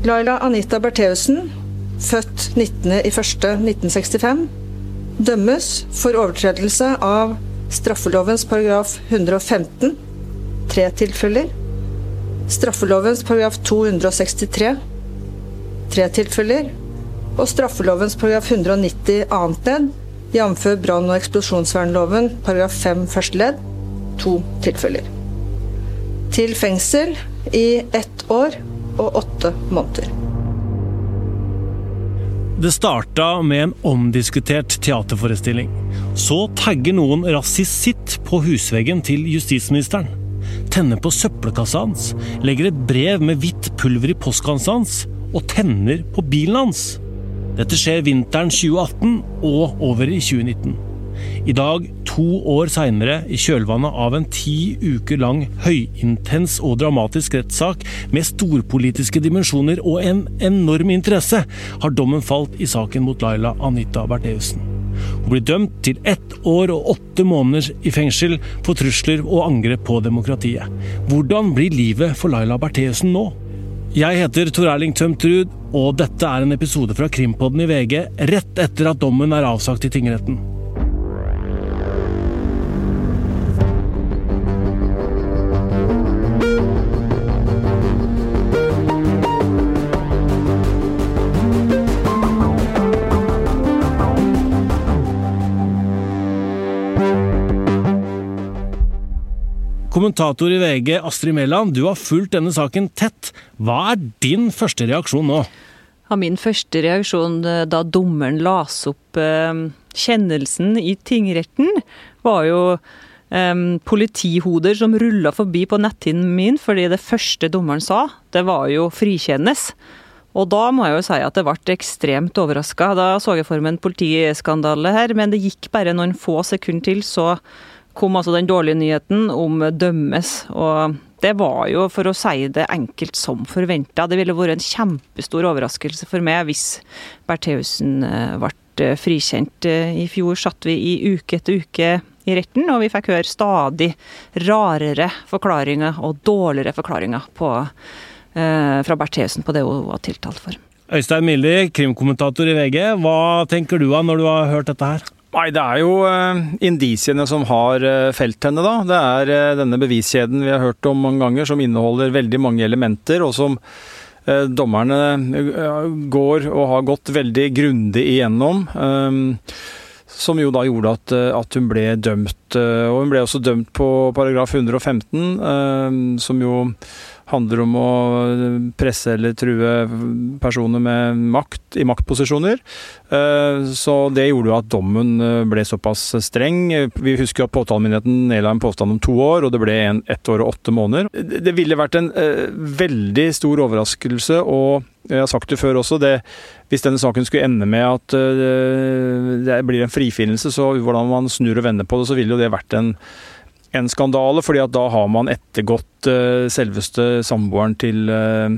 Laila Anita Bertheussen, født 19.01.1965, dømmes for overtredelse av straffelovens paragraf 115, tre tilfeller. Straffelovens paragraf 263, tre tilfeller. Og straffelovens paragraf 190 annet ledd, jf. brann- og eksplosjonsvernloven paragraf 5 første ledd, to tilfeller. Til fengsel i ett år og åtte måneder. Det starta med en omdiskutert teaterforestilling. Så tagger noen rasisitt på husveggen til justisministeren. Tenner på søppelkassa hans, legger et brev med hvitt pulver i postkassa hans og tenner på bilen hans. Dette skjer vinteren 2018 og over i 2019. I dag, to år seinere, i kjølvannet av en ti uker lang høyintens og dramatisk rettssak med storpolitiske dimensjoner og en enorm interesse, har dommen falt i saken mot Laila Anita Bertheussen. Hun blir dømt til ett år og åtte måneder i fengsel for trusler og angrep på demokratiet. Hvordan blir livet for Laila Bertheussen nå? Jeg heter Tor Erling Tømt Ruud, og dette er en episode fra Krimpodden i VG rett etter at dommen er avsagt i tingretten. Kommentator i VG, Astrid Mæland, du har fulgt denne saken tett. Hva er din første reaksjon nå? Ja, min første reaksjon eh, da dommeren las opp eh, kjennelsen i tingretten, var jo eh, politihoder som rulla forbi på netthinnen min, fordi det første dommeren sa, det var jo 'frikjennes'. Og da må jeg jo si at det ble ekstremt overraska. Da så jeg for meg en politiskandale her, men det gikk bare noen få sekunder til, så kom altså den dårlige nyheten om dømmes. Og det var jo, for å si det enkelt, som forventa. Det ville vært en kjempestor overraskelse for meg hvis Bertheussen eh, ble frikjent. I fjor satt vi i uke etter uke i retten, og vi fikk høre stadig rarere forklaringer og dårligere forklaringer på, eh, fra Bertheussen på det hun var tiltalt for. Øystein Milli, krimkommentator i VG. Hva tenker du av når du har hørt dette her? Nei, det er jo uh, indisiene som har uh, felt henne, da. Det er uh, denne beviskjeden vi har hørt om mange ganger, som inneholder veldig mange elementer, og som dommerne går og har gått veldig grundig igjennom. Som jo da gjorde at, at, hun ble dømt. Og hun ble også dømt på paragraf 115, som jo handler om å presse eller true personer med makt i maktposisjoner. Eh, så det gjorde jo at dommen eh, ble såpass streng. Vi husker at påtalemyndigheten nedla en påstand om to år, og det ble en, ett år og åtte måneder. Det ville vært en uh, veldig stor overraskelse, og jeg har sagt det før også, det, hvis denne saken skulle ende med at det blir en frifinnelse, så hvordan man snur og vender på det, så ville jo det vært en en skandale, fordi at da har man ettergått uh, selveste samboeren til uh,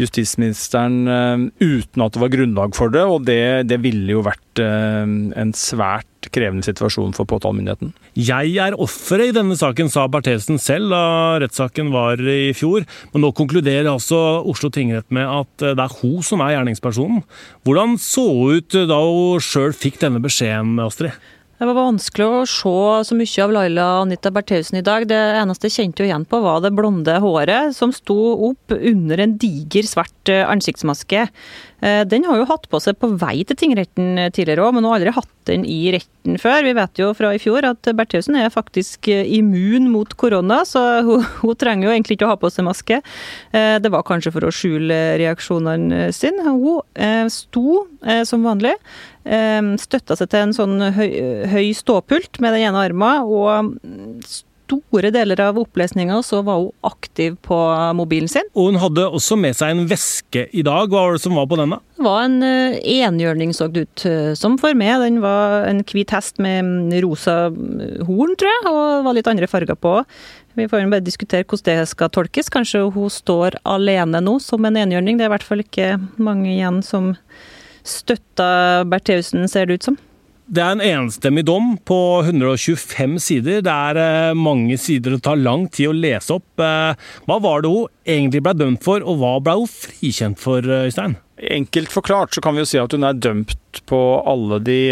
justisministeren uh, uten at det var grunnlag for det, og det, det ville jo vært en svært krevende situasjon for påtalemyndigheten. Jeg er offeret i denne saken, sa Bertheussen selv da rettssaken var i fjor. Men nå konkluderer altså Oslo tingrett med at det er hun som er gjerningspersonen. Hvordan så ut da hun sjøl fikk denne beskjeden, Astrid? Det var vanskelig å se så mye av Laila Anita Bertheussen i dag. Det eneste jeg kjente igjen på, var det blonde håret som sto opp under en diger, svart eh, ansiktsmaske. Eh, den har jo hatt på seg på vei til tingretten tidligere òg, men hun har aldri hatt den i retten før. Vi vet jo fra i fjor at Bertheussen er faktisk eh, immun mot korona, så hun, hun, trenger jo egentlig ikke å ha på seg maske. Det var kanskje for å skjule reaksjonene sine. Hun sto som vanlig Støtta seg til en sånn høy, høy ståpult med den ene armen, og store deler av opplesninga så var hun aktiv på mobilen sin. Og hun hadde også med seg en veske i dag. Hva var det som var på denne? Det var en uh, enhjørning, så det ut uh, som for meg. Den var en hvit hest med rosa horn, tror jeg, og var litt andre farger på. Vi får bare diskutere hvordan det skal tolkes. Kanskje hun står alene nå som en enhjørning. Det er i hvert fall ikke mange igjen som støtta Bertheussen, ser det ut som. Det er en enstemmig dom på 125 sider. Det er eh, mange sider det tar lang tid å lese opp. Eh, hva var det hun egentlig ble dømt for, og hva ble hun frikjent for, eh, Øystein? Enkelt forklart så kan vi jo si at hun er dømt på alle de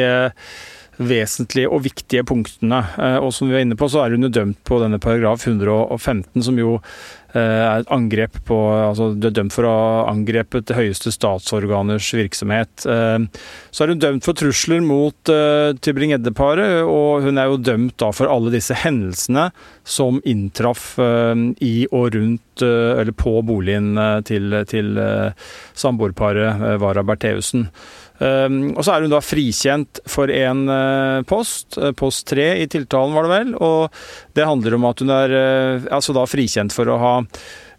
vesentlige og viktige punktene. Og som vi var inne på, så er hun dømt på denne paragraf 115, som jo er et angrep på altså Du er dømt for å ha angrepet det høyeste statsorganers virksomhet. Eh, så er hun dømt for trusler mot uh, Tybring-Gjedde-paret, og hun er jo dømt da for alle disse hendelsene som inntraff i og rundt eller på boligen til, til samboerparet Vara Bertheussen. Og så er hun da frikjent for en post, post tre i tiltalen var det vel. Og det handler om at hun er altså da frikjent for å ha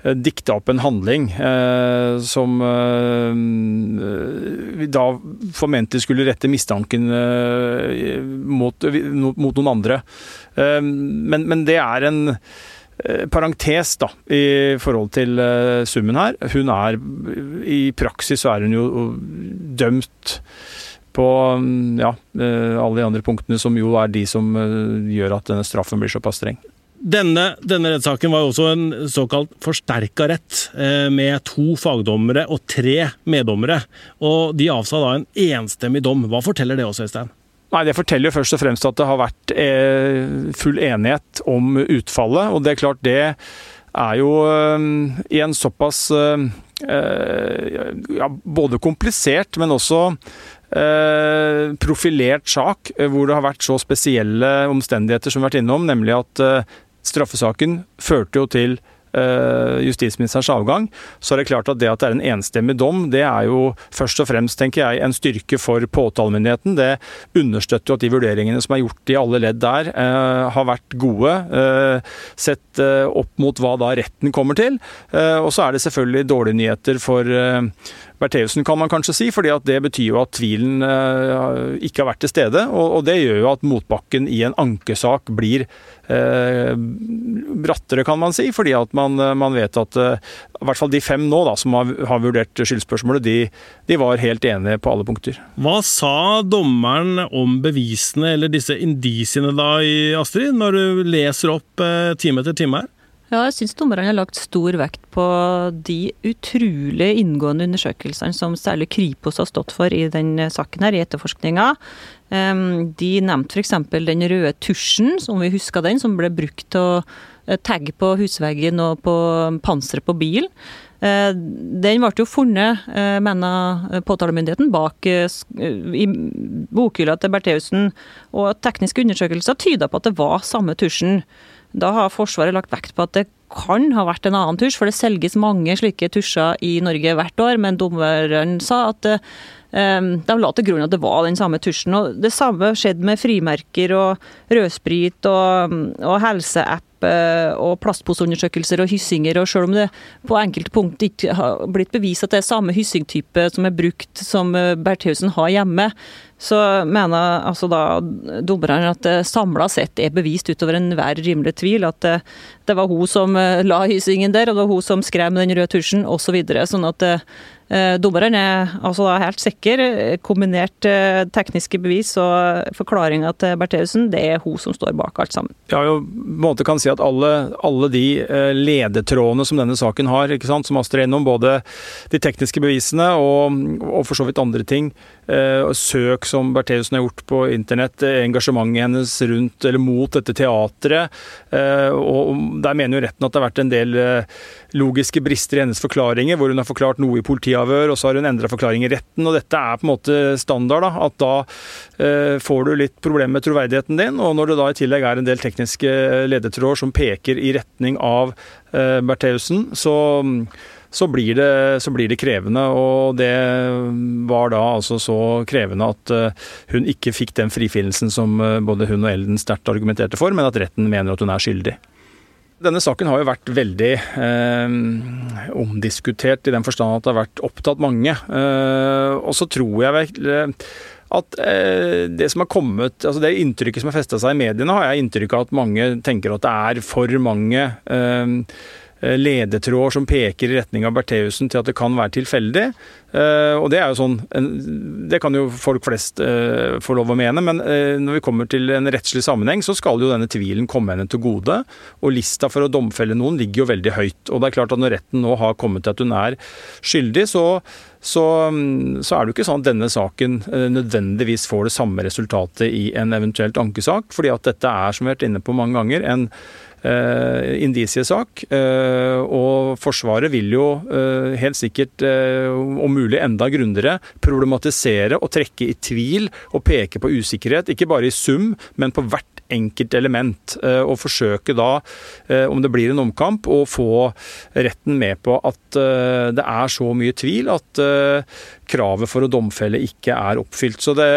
dikta opp en handling som vi da formentlig skulle rette mistanken mot, mot, noen andre. Men, men det er en Eh, parentes da, i forhold til summen her. Hun er I praksis så er hun jo dømt på mm, ja, alle de andre punktene, som jo er de som gjør at denne straffen blir såpass streng. Denne, denne rettssaken var også en såkalt forsterka rett, med to fagdommere og tre meddommere. Og de avsa da en enstemmig dom. Hva forteller det oss, Øystein? Nei, Det forteller jo først og fremst at det har vært eh, full enighet om utfallet. Og det er klart det er jo eh, i en såpass eh, ja, både komplisert, men også profilert sak, hvor det har vært så spesielle omstendigheter som vi har vært innom, nemlig at straffesaken førte jo til Eh, justisministerens avgang, så er det klart at det at det er en enstemmig dom, det er jo først og fremst, tenker jeg, en styrke for påtalemyndigheten. Det understøtter jo at de vurderingene som er gjort i alle ledd der, eh, har vært gode, eh, sett opp mot hva da retten kommer til. Og så er det selvfølgelig dårlige nyheter for Bertheussen, kan man kanskje si, fordi det betyr jo at tvilen uh, ikke har vært til stede. Og, det gjør jo at motbakken i en ankesak blir uh, brattere, kan man si. Fordi at man, eh, man vet at i hvert fall de fem nå da, som har, har vurdert skyldspørsmålet, de, de, var helt enige på alle punkter. Hva sa dommeren om bevisene, eller disse indisiene da, Astrid, når du leser opp time etter time her? Ja, jeg syns dommerne har lagt stor vekt på de utrolig inngående undersøkelsene som særlig Kripos har stått for i den saken her, i etterforskninga. De nevnte f.eks. den røde tusjen, som vi husker den, som ble brukt til å eh, tagge på husveggen og på panseret på bilen. Eh, den ble jo funnet, eh, mener påtalemyndigheten, bak i bokhylla til Bertheussen. Og tekniske undersøkelser tyder på at det var samme tusjen. Da har Forsvaret lagt vekt på at det kan ha vært en annen tusj, for det selges mange slike tusjer i Norge hvert år. Men dommeren sa at det, de la til grunn at det var den samme tusjen. Og det samme skjedde med frimerker og rødsprit og, og helseapp eh, og plastposeundersøkelser og hyssinger. Og selv om det på enkelte punkt ikke har blitt bevist at det er samme hyssingtype som er brukt som eh, Bertheussen har hjemme, så mener altså da dommerne at det samla sett er bevist utover enhver rimelig tvil at det, det, var hun som eh, la hyssingen der, og det var hun som skrev med den røde tusjen osv. Så sånn at eh, dommeren er altså da helt sikker. Kombinert eh, tekniske bevis og forklaringa til Bertheussen, det er hun som står bak alt sammen. Ja, jo, måte kan si at alle, alle de ledetrådene som denne saken har, ikke sant, som Astrid innom, både de tekniske bevisene og, og for så vidt andre ting, søk som Bertheussen har gjort på internett, engasjementet hennes rundt eller mot dette teatret. Eh, og Der mener jo retten at det har vært en del eh, logiske brister i hennes forklaringer, hvor hun har forklart noe i politiavhør, og så har hun endra forklaring i retten. og Dette er på en måte standard. da, At da eh, får du litt problemer med troverdigheten din. Og når det da i tillegg er en del tekniske ledetråder som peker i retning av Bertheussen, så så blir, det, så blir, det, krevende. Og det var da altså så krevende at eh, hun ikke fikk den frifinnelsen som eh, både hun og Elden sterkt argumenterte for, men at retten mener at hun er skyldig. Denne saken har jo vært veldig eh, omdiskutert i den forstand at det har vært opptatt mange. Eh, og så tror jeg vel eh, at eh, det som har kommet, altså det inntrykket som har festa seg i mediene, har jeg inntrykk av at mange tenker at det er for mange eh, ledetråder som peker i retning av Bertheussen til at det kan være tilfeldig. Uh, og det er jo sånn Det kan jo folk flest uh, få lov å mene, men når vi kommer til en rettslig sammenheng, så skal jo denne tvilen komme henne til gode. Og lista for å domfelle noen ligger jo veldig høyt. Og det er klart at når retten nå har kommet til at hun er skyldig, så så, mm, så, er det jo ikke sånn at denne saken nødvendigvis får det samme resultatet i en eventuelt ankesak, fordi at dette er, som vi har vært inne på mange ganger, en eh, indisiesak. Eh, og Forsvaret vil jo eh, helt sikkert, eh, om mulig enda grundigere, problematisere og trekke i tvil og peke på usikkerhet. Ikke bare i sum, men på hvert enkelt element. Eh, og forsøke da, eh, om det blir en omkamp, å få retten med på at det er så mye tvil at kravet for å domfelle ikke er oppfylt. Så det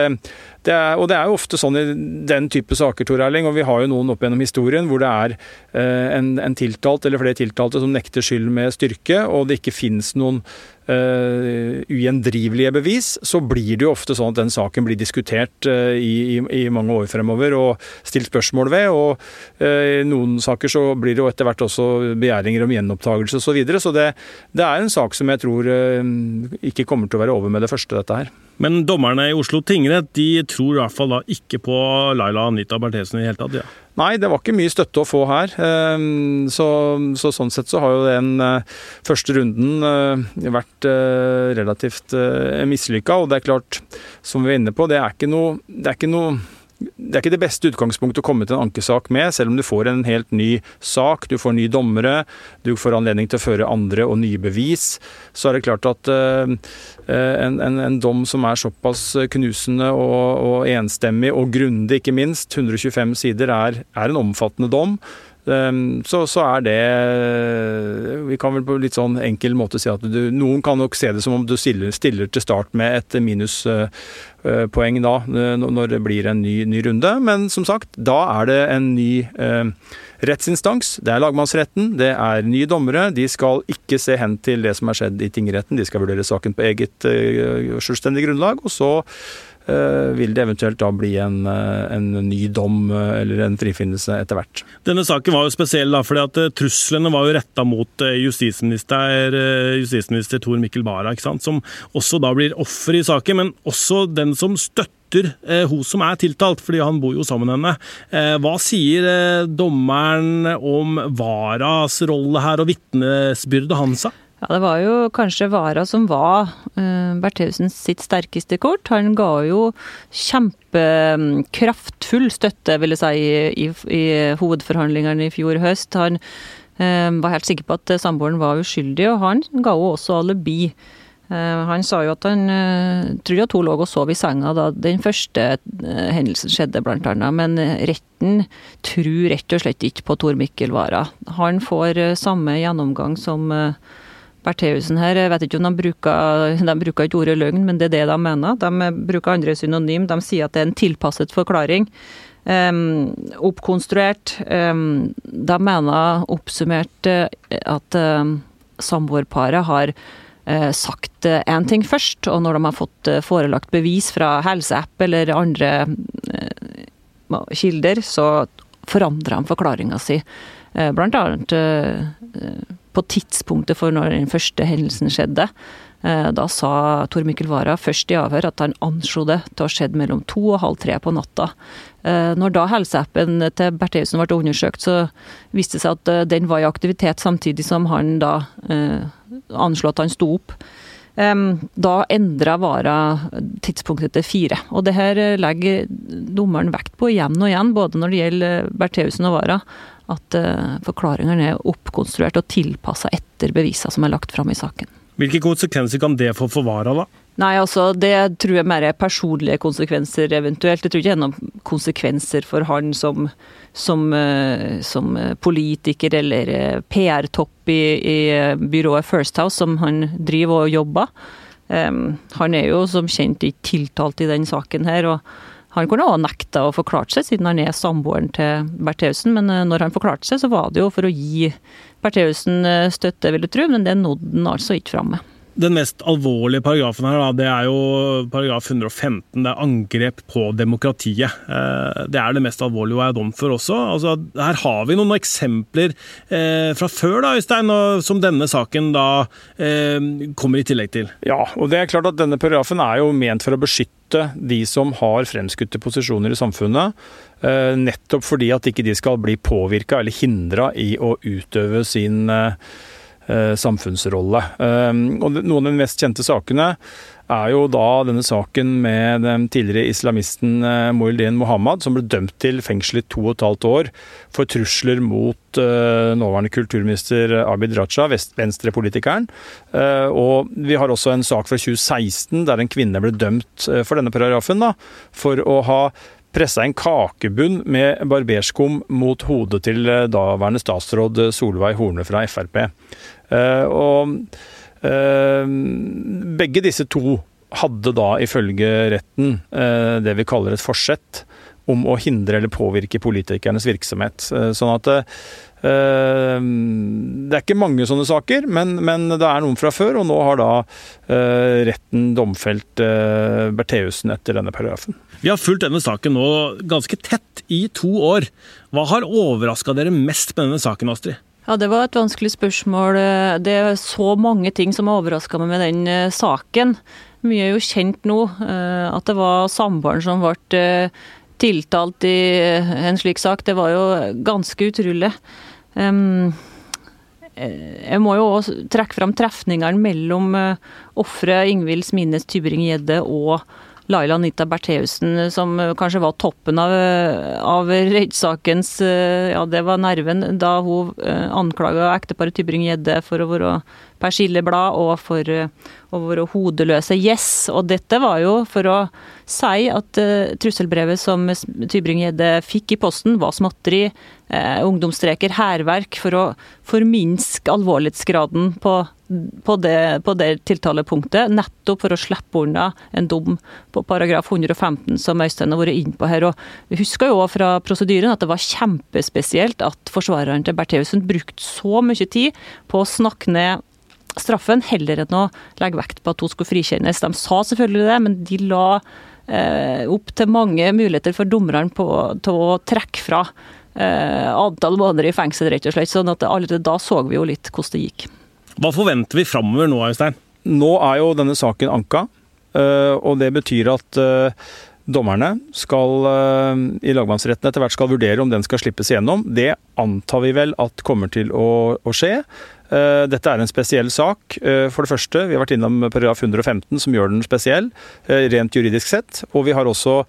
det er, og det er jo ofte sånn i den type saker, Tor Erling, og vi har jo noen opp gjennom historien hvor det er eh, en, en, tiltalt eller flere tiltalte som nekter skyld med styrke, og det ikke finnes noen ugjendrivelige bevis, så blir det jo ofte sånn at den saken blir diskutert uh, i, i, i, mange år fremover og stilt spørsmål ved. Og uh, i noen saker så blir det jo etter hvert også begjæringer om gjenopptakelse osv. Så, videre, så det, det, er en sak som jeg tror ikke kommer til å være over med det første, dette her. Men dommerne i Oslo tingrett de tror i hvert fall da ikke på Laila Anita Berthesen i det hele tatt? ja. Nei, det var ikke mye støtte å få her. Ehm, så, så sånn sett så har jo den eh, første runden eh, vært eh, relativt mislykka. Og det er klart, som vi var inne på, det er ikke noe, det er ikke noe det er ikke det beste utgangspunktet å komme til en ankesak med, selv om du får en helt ny sak, du får nye dommere, du får anledning til å føre andre og nye bevis. Så er det klart at uh, en, en, en, dom som er såpass knusende og, og enstemmig, og grundig ikke minst, 125 sider, er, er en omfattende dom. Ehm, så, så, er det Vi kan vel på litt sånn enkel måte si at du, noen kan nok se det som om du stiller, stiller til start med et minuspoeng da, når det blir en ny, ny, runde. Men som sagt, da er det en ny eh, rettsinstans. Det er lagmannsretten, det er nye dommere. De skal ikke se hen til det som er skjedd i tingretten, de skal vurdere saken på eget eh, selvstendig grunnlag. og så Eh, vil det eventuelt da bli en, eh, en, ny dom eh, eller en frifinnelse etter hvert. Denne saken var jo spesiell da, fordi at truslene var jo retta mot justisminister, justisminister Tor Mikkel Wara, som også da blir offer i saken, men også den som støtter eh, hun som er tiltalt, fordi han bor jo sammen med henne. Eh, hva sier eh, dommeren om Varas rolle her, og vitnesbyrdet hans? Ja, Det var jo kanskje Vara som var uh, Bertheussen sitt sterkeste kort. Han ga jo kjempekraftfull støtte, vil jeg si, i, i hovedforhandlingene i fjor høst. Han uh, var helt sikker på at samboeren var uskyldig, og han ga jo også alibi. Uh, han sa jo at han trodde at hun lå og sov i senga da den første hendelsen skjedde, blant annet. Men retten tror rett og slett ikke på Tor Mikkel Wara. Han får samme gjennomgang som Bertheussen her, jeg vet ikke om de bruker, de bruker ikke ordet løgn, men det er det de mener. De bruker andre synonym. De sier at det er en tilpasset forklaring. Um, oppkonstruert. Um, de mener oppsummert uh, at um, samboerparet har uh, sagt én ting først, og når de har fått forelagt bevis fra helseapp eller andre kilder, så forandrer de forklaringa si. Blant annet på tidspunktet for når den første hendelsen skjedde. Eh, da sa Tor Mikkel Wara først i avhør at han anslo det til å ha skjedd mellom to og halv tre på natta. Eh, når da helseappen til Bertheussen ble undersøkt, så viste det seg at eh, den var i aktivitet samtidig som han da anslo at han sto opp. Da endra Vara tidspunktet til fire. Og det her legger dommeren vekt på igjen og igjen, både når det gjelder Bertheussen og Vara at uh, forklaringene er oppkonstruert og tilpassa etter beviser som er lagt fram i saken. Hvilke konsekvenser kan det få for Vara, da? Nei, altså Det tror jeg mer er personlige konsekvenser eventuelt. Jeg tror ikke det er noen konsekvenser for han som, som, uh, som politiker eller uh, PR-topp i, i, byrået First House, som han driver og jobber. Um, han er jo som kjent ikke tiltalt i den saken her. og han kunne også nekta å forklare seg, siden han er samboeren til Bertheussen. Men eh, når han forklarte seg, så var det jo for å gi Bertheussen eh, støtte, vil jeg tro. Men det nådde han altså ikke fram med. Den mest alvorlige paragrafen her, det er jo paragraf 115. Det er angrep på demokratiet. Eh, det er det mest alvorlige hun er dom for også. Altså, her har vi noen eksempler eh, fra før, da, Øystein, som denne saken da eh, kommer i tillegg til. Ja, og det er klart at denne paragrafen er jo ment for å beskytte de som har fremskutte posisjoner i samfunnet. Nettopp fordi at ikke de skal bli påvirka eller hindra i å utøve sin samfunnsrolle. Ehm, og Noen av de mest kjente sakene er jo da denne saken med den tidligere islamisten eh, Moildin Mohammed, som ble dømt til fengsel i to og et halvt år for trusler mot uh, nåværende kulturminister Abid Raja, venstrepolitikeren. Og vi har også en sak fra 2016 der en kvinne ble dømt for denne paragrafen da, for å ha pressa en kakebunn med barberskum mot hodet til daværende statsråd Solveig Horne fra Frp. Eh, og eh, begge disse to hadde da ifølge retten eh, det vi kaller et forsett om å hindre eller påvirke politikernes virksomhet. Sånn at det er ikke mange sånne saker, men, men, det er noen fra før. Og nå har da retten domfelt Bertheussen etter denne paragrafen. Vi har fulgt denne saken nå ganske tett i to år. Hva har overraska dere mest med denne saken, Astrid? Ja, Det var et vanskelig spørsmål. Det er så mange ting som har overraska meg med den eh, saken. Mye er jo kjent nå. Eh, at det var samboeren som ble eh, tiltalt i en slik sak, det var jo ganske utrolig. Jeg må jo også trekke fram trefningene mellom offeret Ingvild Smines Tybring-Gjedde og Laila Anita Bertheussen, som kanskje var toppen av, av rettssakens Ja, det var nerven da hun eh, anklaga ekteparet Tybring-Gjedde for å være persilleblad og for og våre hodeløse Yes. Og dette var jo for å si at uh, trusselbrevet som Tybring-Gjedde fikk i posten, var småtteri, uh, ungdomsstreker, hærverk, for å forminske alvorlighetsgraden på på det, på det, tiltalepunktet, nettopp for å slippe unna en dom på paragraf 115, som Øystein har vært inne på her. Og vi husker jo fra prosedyren at det var kjempespesielt at forsvareren til Bertheussen brukte så mye tid på å snakke ned straffen, heller enn å legge vekt på at hun skulle frikjennes. De sa selvfølgelig det, men de la eh, opp til mange muligheter for dommerne til å trekke fra eh, antall måneder i fengsel, rett og slett. sånn at allerede da så vi jo litt hvordan det gikk. Hva forventer vi framover nå, Øystein? Nå er jo denne saken anka, eh, og det betyr at eh, dommerne skal eh, i lagmannsretten etter hvert skal vurdere om den skal slippes igjennom. Det antar vi vel at kommer til å, å skje. Eh, dette er en spesiell sak. Eh, for det første, vi har vært innom paragraf 115 som gjør den spesiell, eh, rent juridisk sett. Og vi har også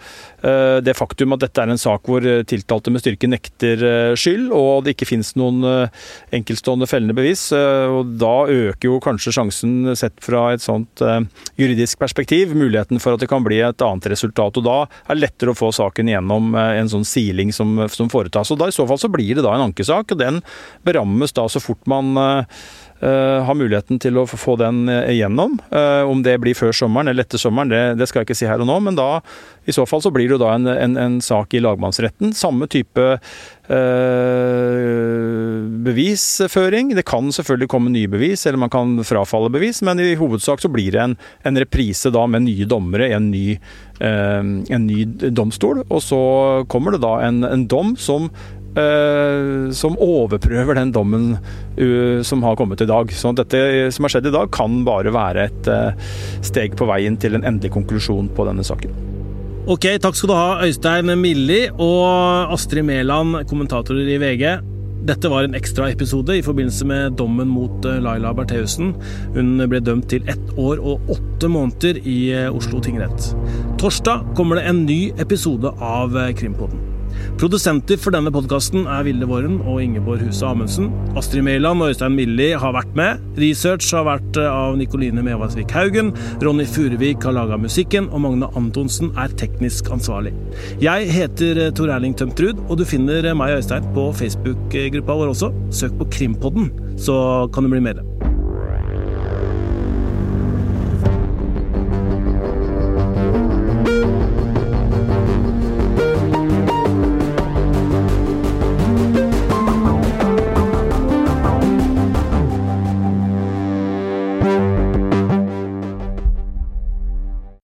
det faktum at dette er en sak hvor tiltalte med styrke nekter skyld, og det ikke finnes noen enkeltstående fellende bevis. Og da øker jo kanskje sjansen, sett fra et sånt juridisk perspektiv, muligheten for at det kan bli et annet resultat. Og da er det lettere å få saken gjennom en sånn siling som, som foretas. Og da I så fall så blir det da en ankesak, og den berammes da så fort man har muligheten til å få den igjennom. Uh, om det blir før sommeren eller etter sommeren, det, det, skal jeg ikke si her og nå. Men da, i så fall så blir det jo da en, en, en sak i lagmannsretten. Samme type bevisføring. Det kan selvfølgelig komme nye bevis, eller man kan frafalle bevis, men i hovedsak så blir det en, en reprise da med nye dommere i en ny, en ny domstol. Og så kommer det da en, en dom som som overprøver den dommen uh, som har kommet i dag. Så dette som har skjedd i dag, kan bare være et uh, steg på veien til en endelig konklusjon på denne saken. Ok, takk skal du ha, Øystein Milli og Astrid Mæland, kommentatorer i VG. Dette var en ekstraepisode i forbindelse med dommen mot Laila Bertheussen. Hun ble dømt til ett år og åtte måneder i Oslo tingrett. Torsdag kommer det en ny episode av Krimpodden. Produsenter for denne podkasten er Vilde Våren og Ingeborg Huse Amundsen. Astrid Mæland og Øystein Milli har vært med. Research har vært eh, av Nikoline Mevasvik Haugen. Ronny Furuvik har laga musikken, og Magne Antonsen er teknisk ansvarlig. Jeg heter eh, Tor Erling Tømtrud, og du finner eh, meg og Øystein på Facebook-gruppa vår også. Søk på Krimpodden, så kan du bli med.